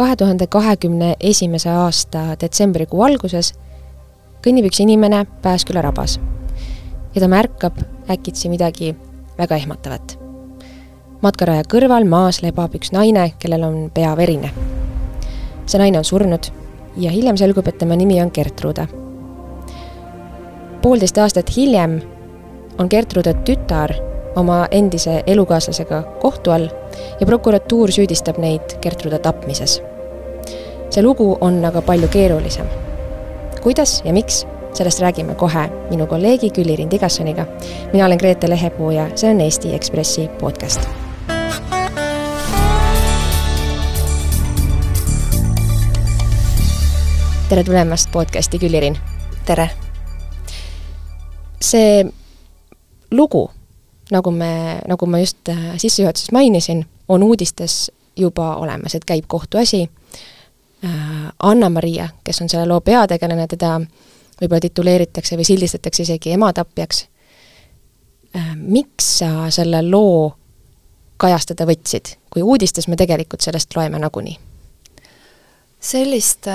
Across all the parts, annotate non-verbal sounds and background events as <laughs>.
kahe tuhande kahekümne esimese aasta detsembrikuu alguses kõnnib üks inimene Pääsküla rabas ja ta märkab äkitsi midagi väga ehmatavat. matkaraja kõrval maas lebab üks naine, kellel on pea verine. see naine on surnud ja hiljem selgub, et tema nimi on Gertrude. poolteist aastat hiljem on Gertrude tütar oma endise elukaaslasega kohtu all ja prokuratuur süüdistab neid Gertrude tapmises. see lugu on aga palju keerulisem. kuidas ja miks, sellest räägime kohe minu kolleegi Külli-Rind Igassoniga. mina olen Grete Lehepuu ja see on Eesti Ekspressi podcast tere tulemast podcasti, Külli-Riin! tere! see lugu, nagu me, nagu ma just äh, sissejuhatuses mainisin, on uudistes juba olemas, et käib kohtuasi. Äh, Anna-Maria, kes on selle loo peategelane, teda võib-olla tituleeritakse või sildistatakse isegi ematapjaks. Äh, miks sa selle loo kajastada võtsid, kui uudistes me tegelikult sellest loeme nagunii? selliste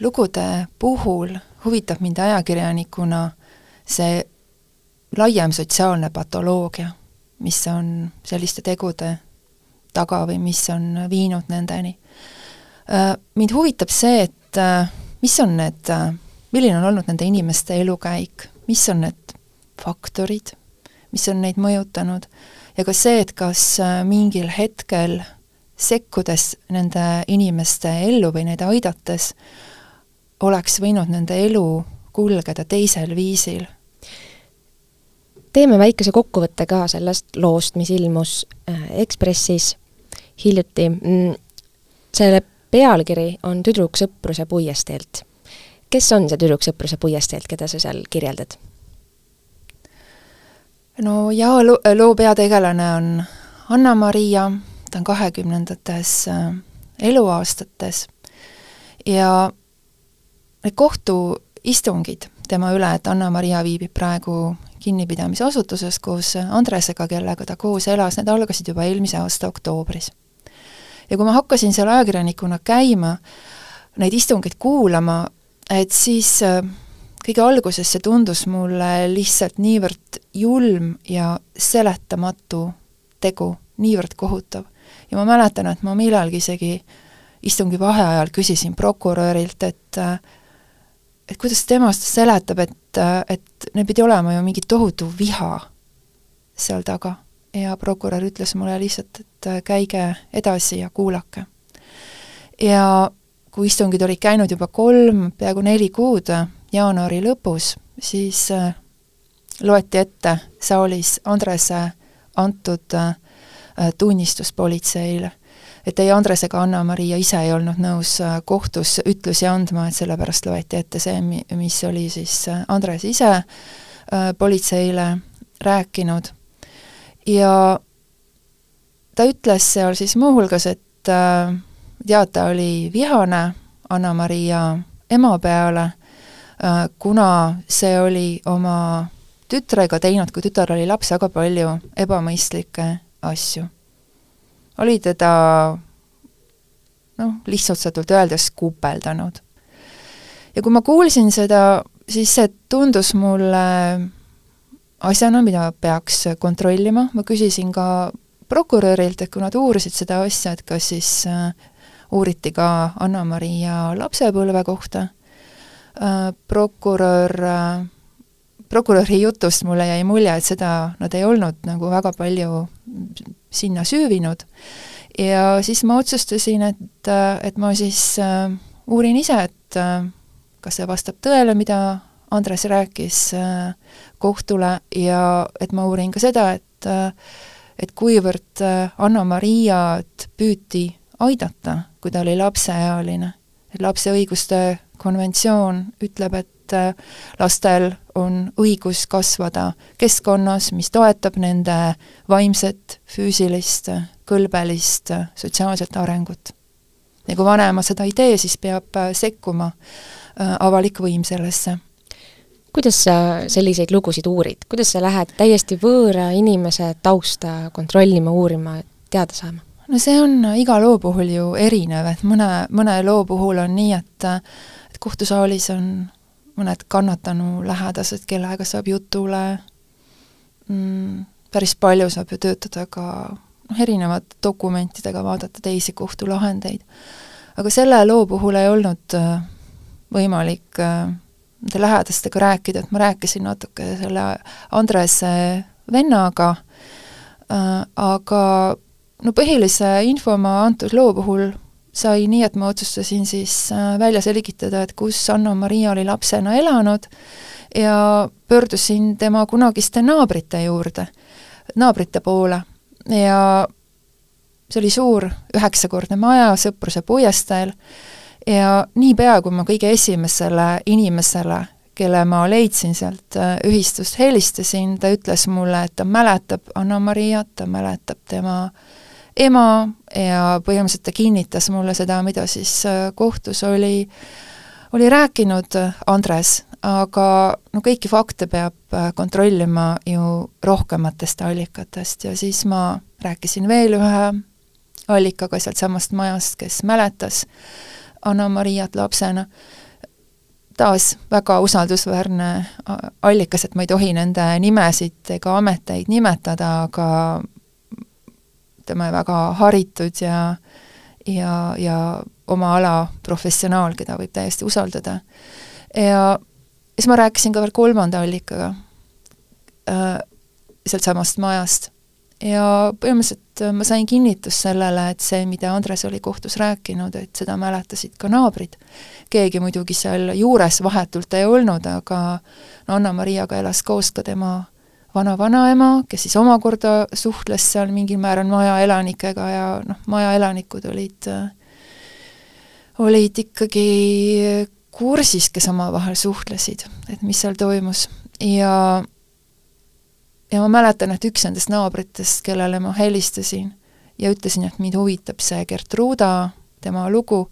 lugude puhul huvitab mind ajakirjanikuna see laiem sotsiaalne patoloogia, mis on selliste tegude taga või mis on viinud nendeni. Äh, mind huvitab see, et äh, mis on need, äh, milline on olnud nende inimeste elukäik, mis on need faktorid, mis on neid mõjutanud ja ka see, et kas mingil hetkel sekkudes nende inimeste ellu või neid aidates, oleks võinud nende elu kulgeda teisel viisil teeme väikese kokkuvõtte ka sellest loost, mis ilmus äh, Ekspressis hiljuti. Mm, selle pealkiri on Tüdruk sõpruse puiesteelt. kes on see tüdruk sõpruse puiesteelt, keda sa seal kirjeldad? no jaa, loo, loo peategelane on Anna-Maria, ta on kahekümnendates äh, eluaastates ja need kohtuistungid tema üle, et Anna-Maria viibib praegu kinnipidamisasutuses koos Andresega, kellega ta koos elas, need algasid juba eelmise aasta oktoobris. ja kui ma hakkasin seal ajakirjanikuna käima, neid istungeid kuulama, et siis äh, kõige alguses see tundus mulle lihtsalt niivõrd julm ja seletamatu tegu, niivõrd kohutav. ja ma mäletan, et ma millalgi isegi istungi vaheajal küsisin prokurörilt, et äh, et kuidas tema seda seletab, et, et neil pidi olema ju mingi tohutu viha seal taga ja prokurör ütles mulle lihtsalt, et käige edasi ja kuulake. ja kui istungid olid käinud juba kolm, peaaegu neli kuud, jaanuari lõpus, siis äh, loeti ette saalis Andrese antud äh, tunnistus politseile et ei Andres ega Anna-Maria ise ei olnud nõus äh, kohtus ütlusi andma, et sellepärast loeti ette see, mis oli siis äh, Andres ise äh, politseile rääkinud. ja ta ütles seal siis muuhulgas, et teataja oli vihane Anna-Maria ema peale, kuna see oli oma tütrega teinud, kui tütar oli laps, väga palju ebamõistlikke asju oli teda noh, lihtsustatult öeldes kuupeldanud. ja kui ma kuulsin seda, siis see tundus mulle asjana, mida peaks kontrollima, ma küsisin ka prokurörilt, et kui nad uurisid seda asja, et kas siis äh, uuriti ka Anna-Maria lapsepõlve kohta äh,, prokurör äh, prokuröri jutust mulle jäi mulje, et seda nad ei olnud nagu väga palju sinna süüvinud ja siis ma otsustasin, et, et ma siis äh, uurin ise, et äh, kas see vastab tõele, mida Andres rääkis äh, kohtule ja et ma uurin ka seda, et äh, et kuivõrd äh, Anna-Mariat püüti aidata, kui ta oli lapseealine. et lapse õiguste konventsioon ütleb, et äh, lastel on õigus kasvada keskkonnas, mis toetab nende vaimset, füüsilist, kõlbelist, sotsiaalset arengut. ja kui vanemad seda ei tee, siis peab äh, sekkuma äh, avalik võim sellesse. kuidas sa selliseid lugusid uurid, kuidas sa lähed täiesti võõra inimese tausta kontrollima, uurima, teada saama? no see on iga loo puhul ju erinev, et mõne, mõne loo puhul on nii, et et kohtusaalis on mõned kannatanu lähedased, kellega saab jutule. Mm,, päris palju saab ju töötada ka noh, erinevate dokumentidega, vaadata teisi kohtulahendeid. aga selle loo puhul ei olnud äh, võimalik äh, nende lähedastega rääkida, et ma rääkisin natuke selle Andrese vennaga, äh, aga no põhilise info ma antud loo puhul sai nii, et ma otsustasin siis välja selgitada, et kus Anna-Maria oli lapsena elanud ja pöördusin tema kunagiste naabrite juurde, naabrite poole. Ja see oli suur üheksakordne maja Sõpruse puiesteel ja niipea, kui ma kõige esimesele inimesele, kelle ma leidsin sealt äh, ühistust, helistasin, ta ütles mulle, et ta mäletab Anna-Mariat, ta mäletab tema ema ja põhimõtteliselt ta kinnitas mulle seda, mida siis äh, kohtus oli, oli rääkinud Andres, aga no kõiki fakte peab äh, kontrollima ju rohkematest allikatest. Ja siis ma rääkisin veel ühe allikaga sealtsamast majast, kes mäletas Anna-Mariat lapsena, taas väga usaldusväärne allikas, et ma ei tohi nende nimesid ega ameteid nimetada, aga ütleme, väga haritud ja ja, ja oma ala professionaal, keda võib täiesti usaldada. ja siis ma rääkisin ka veel kolmanda allikaga äh, sealtsamast majast ja põhimõtteliselt äh, ma sain kinnitust sellele, et see, mida Andres oli kohtus rääkinud, et seda mäletasid ka naabrid. keegi muidugi seal juures vahetult ei olnud, aga no Anna-Mariaga elas koos ka tema vana-vanaema, kes siis omakorda suhtles seal mingil määral maja elanikega ja noh, maja elanikud olid, olid ikkagi kursis, kes omavahel suhtlesid, et mis seal toimus. Ja ja ma mäletan, et üks nendest naabritest, kellele ma helistasin ja ütlesin, et mind huvitab see Gertruda, tema lugu,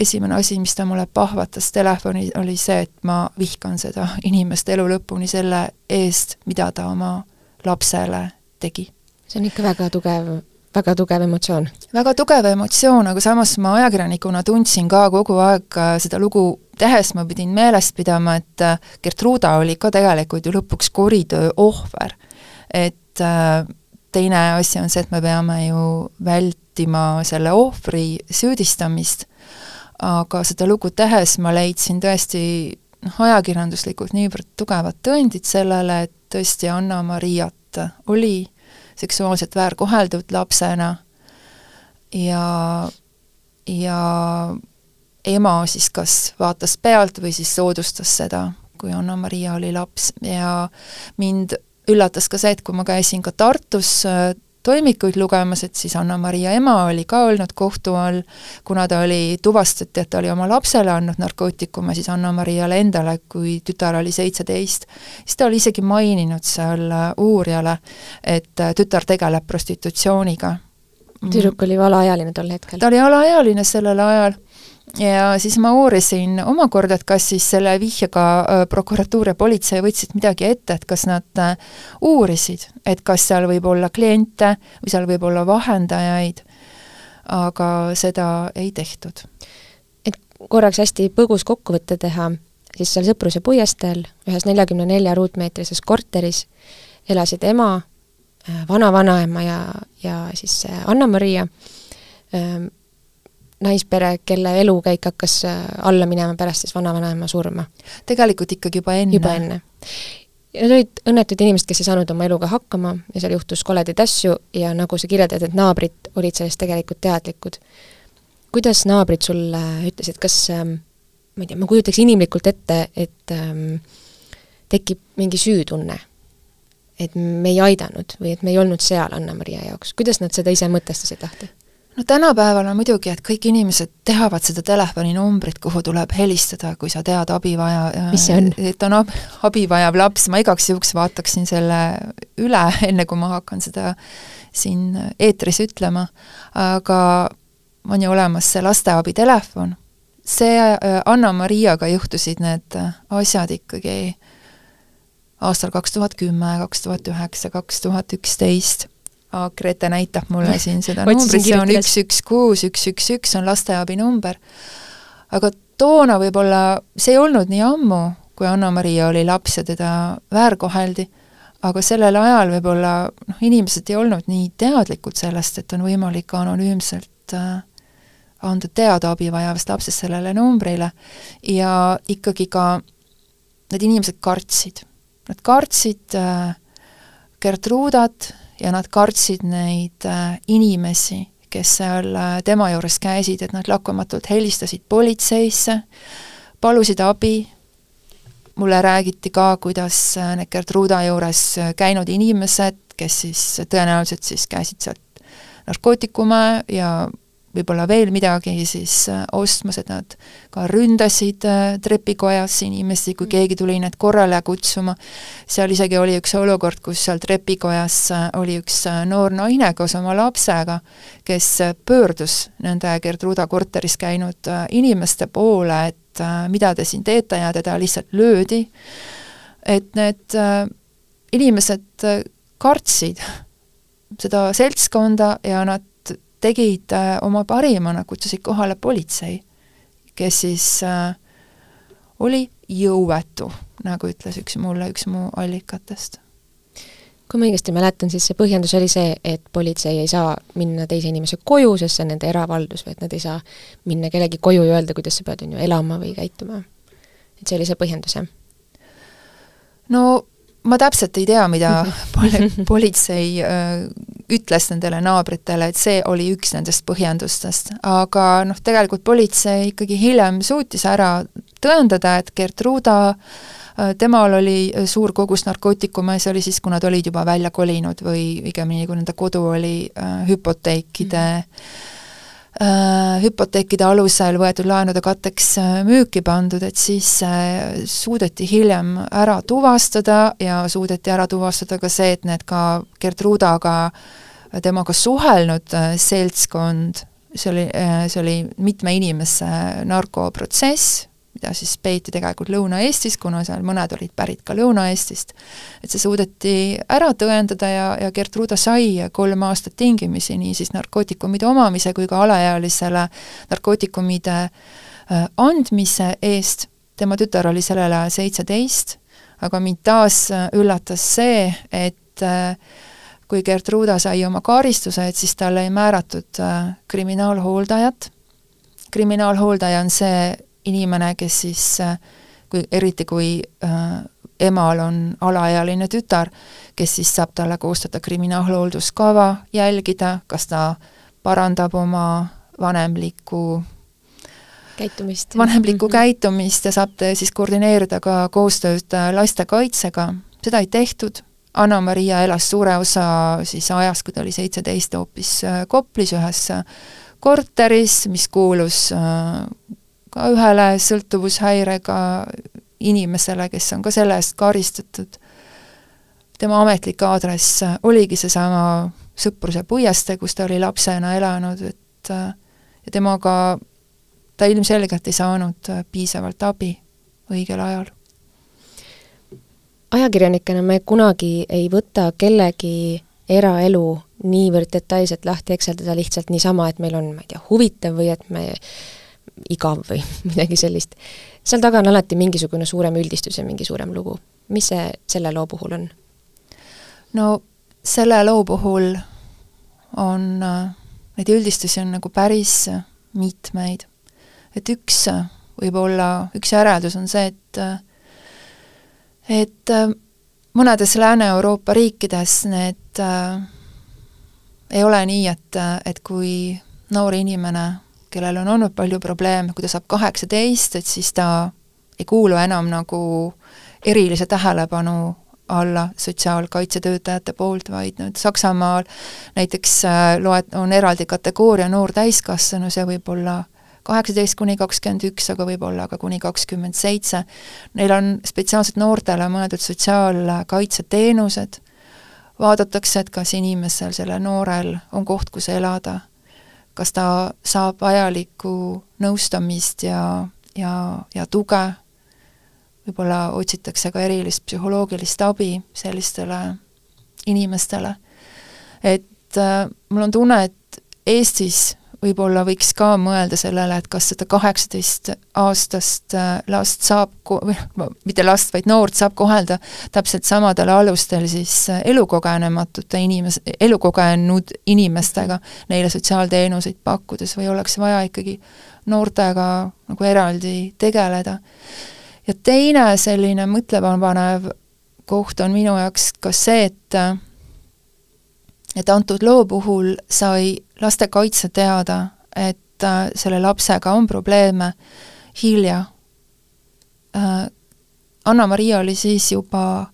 esimene asi, mis ta mulle pahvatas telefoni, oli see, et ma vihkan seda inimest elu lõpuni selle eest, mida ta oma lapsele tegi. see on ikka väga tugev väga tugev emotsioon. väga tugev emotsioon, aga samas ma ajakirjanikuna tundsin ka kogu aeg äh, seda lugu tehes, ma pidin meeles pidama, et äh, Gertruda oli ka tegelikult ju lõpuks koritöö ohver. et äh, teine asi on see, et me peame ju vältima selle ohvri süüdistamist, aga seda lugu tehes ma leidsin tõesti noh, ajakirjanduslikult niivõrd tugevad tõendid sellele, et tõesti Anna-Mariat oli seksuaalselt väärkoheldud lapsena. Ja, ja ema siis kas vaatas pealt või siis soodustas seda, kui Anna-Maria oli laps. Ja mind üllatas ka see, et kui ma käisin ka Tartus toimikuid lugemas, et siis Anna-Maria ema oli ka olnud kohtu all, kuna ta oli, tuvastati, et ta oli oma lapsele andnud narkootikume siis Anna-Mariale endale, kui tütar oli seitseteist, siis ta oli isegi maininud seal uurijale, et tütar tegeleb prostitutsiooniga. tüdruk oli ju alaealine tol hetkel? ta oli alaealine sellel ajal ja siis ma uurisin omakorda, et kas siis selle vihjega äh, prokuratuur ja politsei võtsid midagi ette, et kas nad äh, uurisid, et kas seal võib olla kliente või seal võib olla vahendajaid, aga seda ei tehtud. et korraks hästi põgus kokkuvõte teha, siis seal Sõpruse puiesteel ühes neljakümne nelja ruutmeetrises korteris elasid ema, äh, vana-vanaema ja, ja siis Anna-Maria, naispere, kelle elukäik hakkas äh, alla minema pärast siis vanavanaema surma. tegelikult ikkagi juba enne? juba enne. ja need olid õnnetud inimesed, kes ei saanud oma eluga hakkama ja seal juhtus koledaid asju ja nagu sa kirjeldad, et naabrid olid sellest tegelikult teadlikud. kuidas naabrid sulle ütlesid, kas ähm, ma ei tea, ma kujutaks inimlikult ette, et ähm, tekib mingi süütunne, et me ei aidanud või et me ei olnud seal Anna-Maria jaoks, kuidas nad seda ise mõtestasid lahti? No tänapäeval on muidugi, et kõik inimesed teavad seda telefoninumbrit, kuhu tuleb helistada, kui sa tead abivaja, et on ab, abi vajav laps, ma igaks juhuks vaataksin selle üle, enne kui ma hakkan seda siin eetris ütlema, aga on ju olemas see lasteabi telefon, see äh, Anna-Mariaga juhtusid need asjad ikkagi aastal kaks tuhat kümme, kaks tuhat üheksa, kaks tuhat üksteist Grete näitab mulle <laughs> siin seda numbrit, see on üks, üks, kuus, üks, üks, üks on lasteabi number. aga toona võib-olla, see ei olnud nii ammu, kui Anna-Maria oli laps ja teda väärkoheldi, aga sellel ajal võib-olla noh, inimesed ei olnud nii teadlikud sellest, et on võimalik anonüümselt äh, anda teada abi vajavast lapsest sellele numbrile ja ikkagi ka need inimesed kartsid. Nad kartsid äh, Gertrudat ja nad kartsid neid äh, inimesi, kes seal äh, tema juures käisid, et nad lakkamatult helistasid politseisse, palusid abi, mulle räägiti ka, kuidas äh, need Gertruda juures käinud inimesed, kes siis tõenäoliselt siis käisid sealt narkootikume ja võib-olla veel midagi siis äh, ostmas, et nad ka ründasid äh, trepikojas inimesi, kui mm. keegi tuli neid korrale kutsuma. seal isegi oli üks olukord, kus seal trepikojas äh, oli üks noor naine koos oma lapsega, kes pöördus nende Gertruda korteris käinud inimeste poole, et mida te siin teete ja teda lihtsalt löödi. et need inimesed kartsid <laughs> seda seltskonda ja nad tegid äh, oma parima, nad kutsusid kohale politsei, kes siis äh, oli jõuetu, nagu ütles üks mulle üks mu allikatest. kui ma õigesti mäletan, siis see põhjendus oli see, et politsei ei saa minna teise inimese koju, sest see on nende eravaldus või et nad ei saa minna kellegi koju ja öelda, kuidas sa pead, on ju, elama või käituma. et see oli see põhjendus, jah? no ma täpselt ei tea, mida <laughs> poli-, politsei öö, ütles nendele naabritele, et see oli üks nendest põhjendustest, aga noh, tegelikult politsei ikkagi hiljem suutis ära tõendada, et Gertruda temal oli suur kogus narkootikume, see oli siis, kui nad olid juba välja kolinud või õigemini, kui nende kodu oli äh, hüpoteekide mm -hmm Äh, hüpoteekide alusel võetud laenude katteks äh, müüki pandud, et siis äh, suudeti hiljem ära tuvastada ja suudeti ära tuvastada ka see, et need ka Gertrudaga, temaga suhelnud seltskond, see oli, see oli mitme inimese narkoprotsess, mida siis peeti tegelikult Lõuna-Eestis, kuna seal mõned olid pärit ka Lõuna-Eestist, et see suudeti ära tõendada ja, ja Gertruda sai kolm aastat tingimisi nii siis narkootikumide omamise kui ka alaealisele narkootikumide äh, andmise eest, tema tütar oli sellel ajal seitseteist, aga mind taas äh, üllatas see, et äh, kui Gertruda sai oma karistuse, et siis talle ei määratud kriminaalhooldajat, kriminaalhooldaja on see inimene, kes siis kui, eriti kui äh, emal on alaealine tütar, kes siis saab talle koostada kriminaalhoolduskava, jälgida, kas ta parandab oma vanemlikku käitumist. vanemlikku mm -hmm. käitumist ja saab siis koordineerida ka koostööd äh, lastekaitsega, seda ei tehtud, Anna-Maria elas suure osa siis ajast, kui ta oli seitseteist, hoopis äh, Koplis ühes äh, korteris, mis kuulus ka ühele sõltuvushäirega inimesele, kes on ka selle eest karistatud. tema ametlik aadress oligi seesama Sõpruse puiestee, kus ta oli lapsena elanud, et ja temaga ta ilmselgelt ei saanud piisavalt abi õigel ajal. ajakirjanikena me kunagi ei võta kellegi eraelu niivõrd detailselt lahti ekseldada lihtsalt niisama, et meil on, ma ei tea, huvitav või et me igav või <laughs> midagi sellist. seal taga on alati mingisugune suurem üldistus ja mingi suurem lugu. mis see selle loo puhul on? no selle loo puhul on, äh, neid üldistusi on nagu päris mitmeid. et üks võib-olla, üks järeldus on see, et et äh, mõnedes Lääne-Euroopa riikides need äh, ei ole nii, et, et kui noor inimene kellel on olnud palju probleeme, kui ta saab kaheksateist, et siis ta ei kuulu enam nagu erilise tähelepanu alla sotsiaalkaitsetöötajate poolt, vaid nüüd Saksamaal näiteks äh, loet-, on eraldi kategooria noor täiskasvanu, see võib olla kaheksateist kuni kakskümmend üks, aga võib-olla ka kuni kakskümmend seitse. Neil on spetsiaalselt noortele mõeldud sotsiaalkaitseteenused, vaadatakse, et kas inimesel, sellel noorel on koht, kus elada kas ta saab vajalikku nõustamist ja, ja, ja tuge, võib-olla otsitakse ka erilist psühholoogilist abi sellistele inimestele. et äh, mul on tunne, et Eestis võib-olla võiks ka mõelda sellele, et kas seda kaheksateistaastast äh, last saab ko-, või <laughs> mitte last, vaid noort saab kohelda täpselt samadel alustel siis äh, elukogenematute inimes-, elukogenud inimestega neile sotsiaalteenuseid pakkudes või oleks vaja ikkagi noortega nagu eraldi tegeleda. ja teine selline mõtlemapanev koht on minu jaoks ka see, et äh, et antud loo puhul sai lastekaitse teada, et äh, selle lapsega on probleeme hilja. Äh, Anna-Maria oli siis juba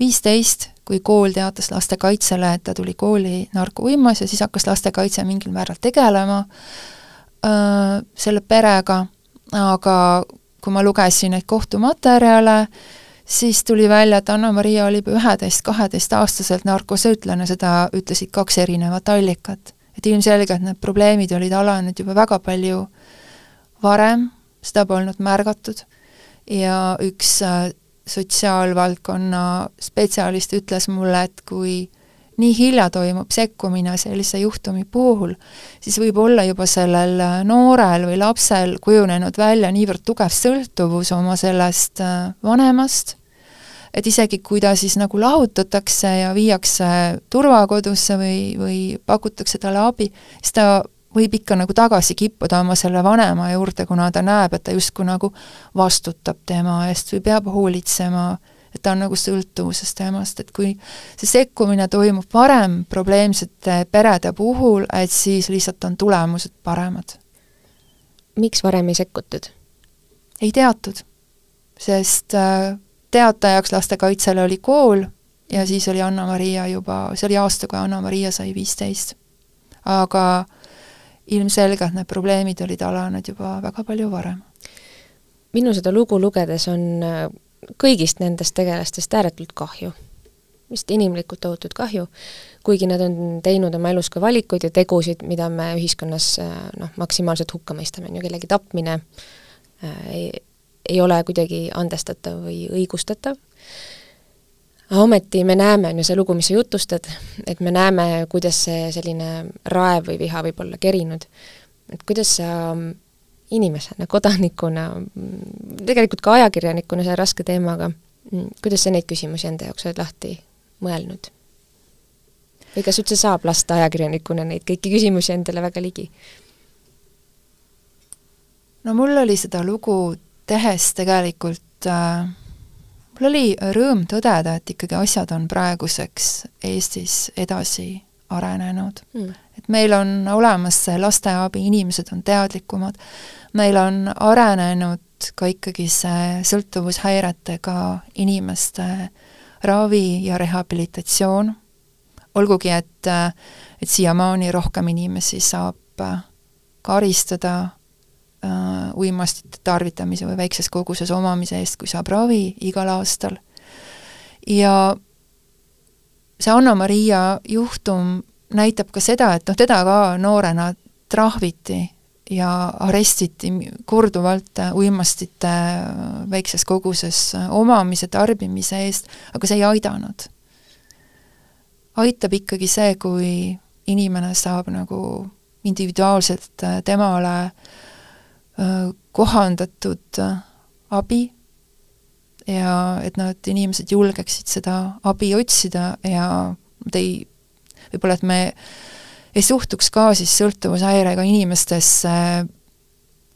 viisteist, kui kool teatas lastekaitsele, et ta tuli kooli narkouimas ja siis hakkas lastekaitse mingil määral tegelema äh, selle perega, aga kui ma lugesin neid kohtumaterjale, siis tuli välja, et Anna-Maria oli üheteist-kaheteistaastaselt narkosõltlane, seda ütlesid kaks erinevat allikat. et ilmselgelt need probleemid olid alanud juba väga palju varem, seda polnud märgatud ja üks äh, sotsiaalvaldkonna spetsialist ütles mulle, et kui nii hilja toimub sekkumine sellise juhtumi puhul, siis võib olla juba sellel äh, noorel või lapsel kujunenud välja niivõrd tugev sõltuvus oma sellest äh, vanemast, et isegi kui ta siis nagu lahutatakse ja viiakse turvakodusse või, või pakutakse talle abi, siis ta võib ikka nagu tagasi kippuda oma selle vanema juurde, kuna ta näeb, et ta justkui nagu vastutab tema eest või peab hoolitsema, et ta on nagu sõltuvuses temast, et kui see sekkumine toimub varem probleemsete perede puhul, et siis lihtsalt on tulemused paremad. miks varem ei sekkutud? ei teatud, sest äh, teatajaks lastekaitsele oli kool ja siis oli Anna-Maria juba, see oli aasta, kui Anna-Maria sai viisteist. aga ilmselgelt need probleemid olid alanud juba väga palju varem. minul seda lugu lugedes on äh, kõigist nendest tegelastest ääretult kahju. vist inimlikult tohutut kahju, kuigi nad on teinud oma elus ka valikuid ja tegusid, mida me ühiskonnas äh, noh, maksimaalselt hukka mõistame, on ju kellegi tapmine äh,, ei, ole kuidagi andestatav või õigustatav. ometi me näeme, on ju see lugu, mis sa jutustad, et me näeme, kuidas see selline raev või viha võib olla kerinud. et kuidas sa inimesena, kodanikuna, tegelikult ka ajakirjanikuna selle raske teemaga, kuidas sa neid küsimusi enda jaoks oled lahti mõelnud? või kas üldse saab lasta ajakirjanikuna neid kõiki küsimusi endale väga ligi? no mul oli seda lugu tehes tegelikult äh, mul oli rõõm tõdeda, et ikkagi asjad on praeguseks Eestis edasi arenenud. Mm.. et meil on olemas see lasteabi, inimesed on teadlikumad, meil on arenenud ka ikkagi see sõltuvushäiretega inimeste ravi ja rehabilitatsioon, olgugi et, et siiamaani rohkem inimesi saab karistada äh, uimastite tarvitamise või väikses koguses omamise eest, kui saab ravi igal aastal. ja see Anna-Maria juhtum näitab ka seda, et noh, teda ka noorena trahviti ja arestiti korduvalt uimastite väikses koguses omamise, tarbimise eest, aga see ei aidanud. aitab ikkagi see, kui inimene saab nagu individuaalselt temale äh, kohandatud äh, abi ja et noh, et inimesed julgeksid seda abi otsida ja nad ei, võib-olla et me ei suhtuks ka siis sõltuvushäirega inimestesse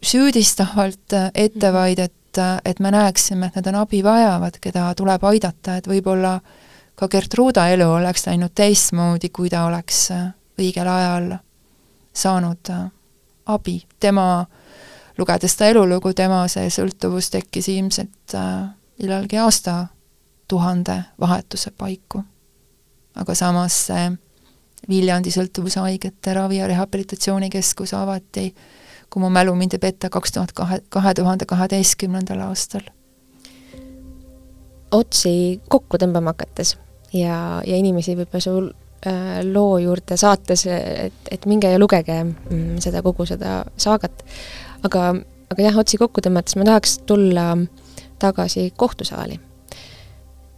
süüdistavalt ette, mhm. vaid et, et me näeksime, et nad on abi vajavad, keda tuleb aidata, et võib-olla ka Gertruda elu oleks läinud teistmoodi, kui ta oleks õigel ajal saanud abi, tema äh, lugedes ta elulugu, tema see sõltuvus tekkis ilmselt äh, millalgi aastatuhande vahetuse paiku. aga samas see Viljandi sõltuvushaigete ravi- ja rehabilitatsioonikeskus avati, kui mu mälu mind ei peta, kaks tuhat kahe, kahe tuhande kaheteistkümnendal aastal. otsi kokku tõmbama hakates ja, ja inimesi võib-olla sul äh, loo juurde saates, et, et minge ja lugege mm, seda, kogu seda saagat aga, aga jah, otsi kokku tõmmates ma tahaks tulla tagasi kohtusaali.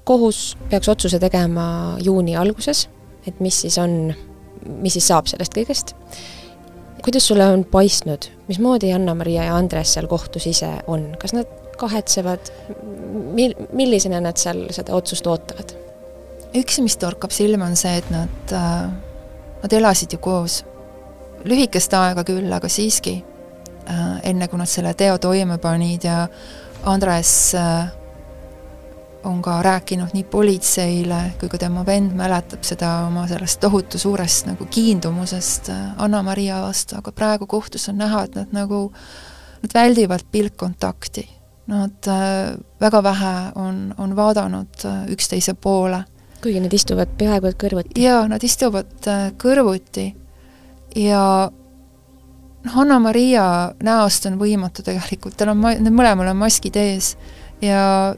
kohus peaks otsuse tegema juuni alguses, et mis siis on mis siis saab sellest kõigest. kuidas sulle on paistnud, mismoodi Anna-Maria ja Andres seal kohtus ise on, kas nad kahetsevad, mil-, millisena nad seal seda otsust ootavad? üks, mis torkab silma, on see, et nad äh,, nad elasid ju koos. lühikest aega küll, aga siiski enne kui nad selle teo toime panid ja Andres äh, on ka rääkinud nii politseile kui ka tema vend mäletab seda oma sellest tohutu suurest nagu kiindumusest äh, Anna-Maria vastu, aga praegu kohtus on näha, et nad nagu, nad väldivad pilkkontakti. Nad äh, väga vähe on, on vaadanud äh, üksteise poole. kuigi nad istuvad peaaegu et kõrvuti. jaa, nad istuvad kõrvuti ja noh, Anna-Maria näost on võimatu tegelikult, tal on ma-, mõlemal on maskid ees ja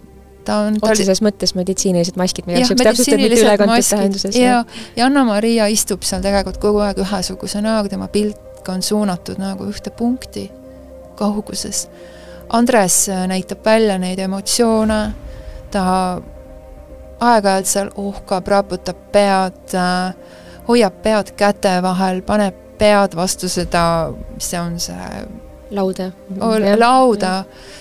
ta on otseses tal... mõttes meditsiinilised maskid, ma igaks juhuks täpsustan, mitte ülekantud tähenduses. ja, ja Anna-Maria istub seal tegelikult kogu aeg ühesuguse näoga, tema pilk on suunatud nagu ühte punkti kauguses. Andres näitab välja neid emotsioone, ta aeg-ajalt seal uhkab, raputab pead, äh, hoiab pead käte vahel, paneb pead vastu seda, mis see on, see lauda. lauda,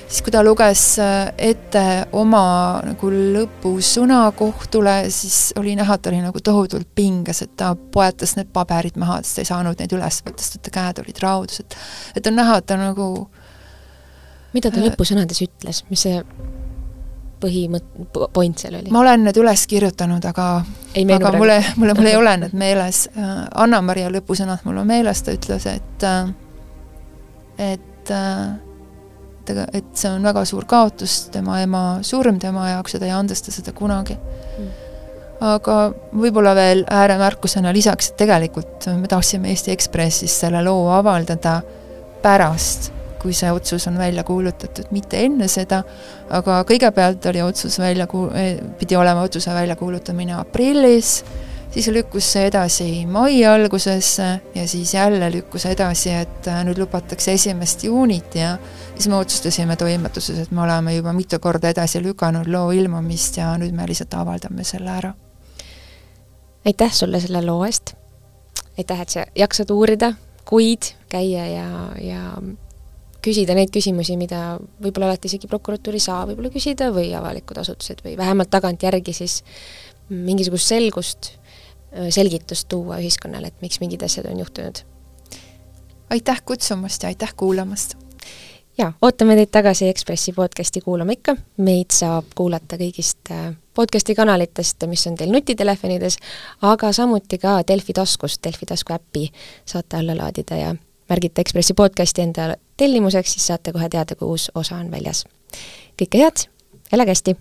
siis kui ta luges äh, ette oma nagu lõpusõna kohtule, siis oli näha, et ta oli nagu tohutult pinges, et ta poetas need paberid maha, sest ta ei saanud neid üles võtta, sest et ta käed olid raudused. et on näha, et ta nagu mida ta äh, lõpusõnades ütles, mis see põhimõt-, point seal oli? ma olen need üles kirjutanud, aga ei aga mulle, mulle, mul ei ole need meeles. Äh, Anna-Maria lõpusõnad mul on meeles, ta ütles, et et et, et see on väga suur kaotus, tema ema surm tema jaoks ja ta ei andesta seda kunagi mm. aga võib-olla veel ääremärkusena lisaks, et tegelikult me tahtsime Eesti Ekspressis selle loo avaldada pärast, kui see otsus on välja kuulutatud, mitte enne seda, aga kõigepealt oli otsus välja ku-, pidi olema otsuse väljakuulutamine aprillis, siis lükkus see edasi mai algusesse ja siis jälle lükkus edasi, et äh, nüüd lubatakse esimest juunit ja siis me otsustasime toimetuses, et me oleme juba mitu korda edasi lükanud loo ilmumist ja nüüd me lihtsalt avaldame selle ära. aitäh sulle selle loo eest, aitäh, et sa jaksad uurida, kuid käia ja, ja küsida neid küsimusi, mida võib-olla alati isegi prokuratuur ei saa võib-olla küsida või avalikud asutused või vähemalt tagantjärgi siis mingisugust selgust selgitust tuua ühiskonnale, et miks mingid asjad on juhtunud. aitäh kutsumast ja aitäh kuulamast! jaa, ootame teid tagasi Ekspressi podcasti kuulama ikka, meid saab kuulata kõigist podcasti kanalitest, mis on teil nutitelefonides, aga samuti ka Delfi taskust, Delfi tasku äppi saate alla laadida ja märgite Ekspressi podcasti enda tellimuseks, siis saate kohe teada, kui uus osa on väljas. kõike head, elage hästi!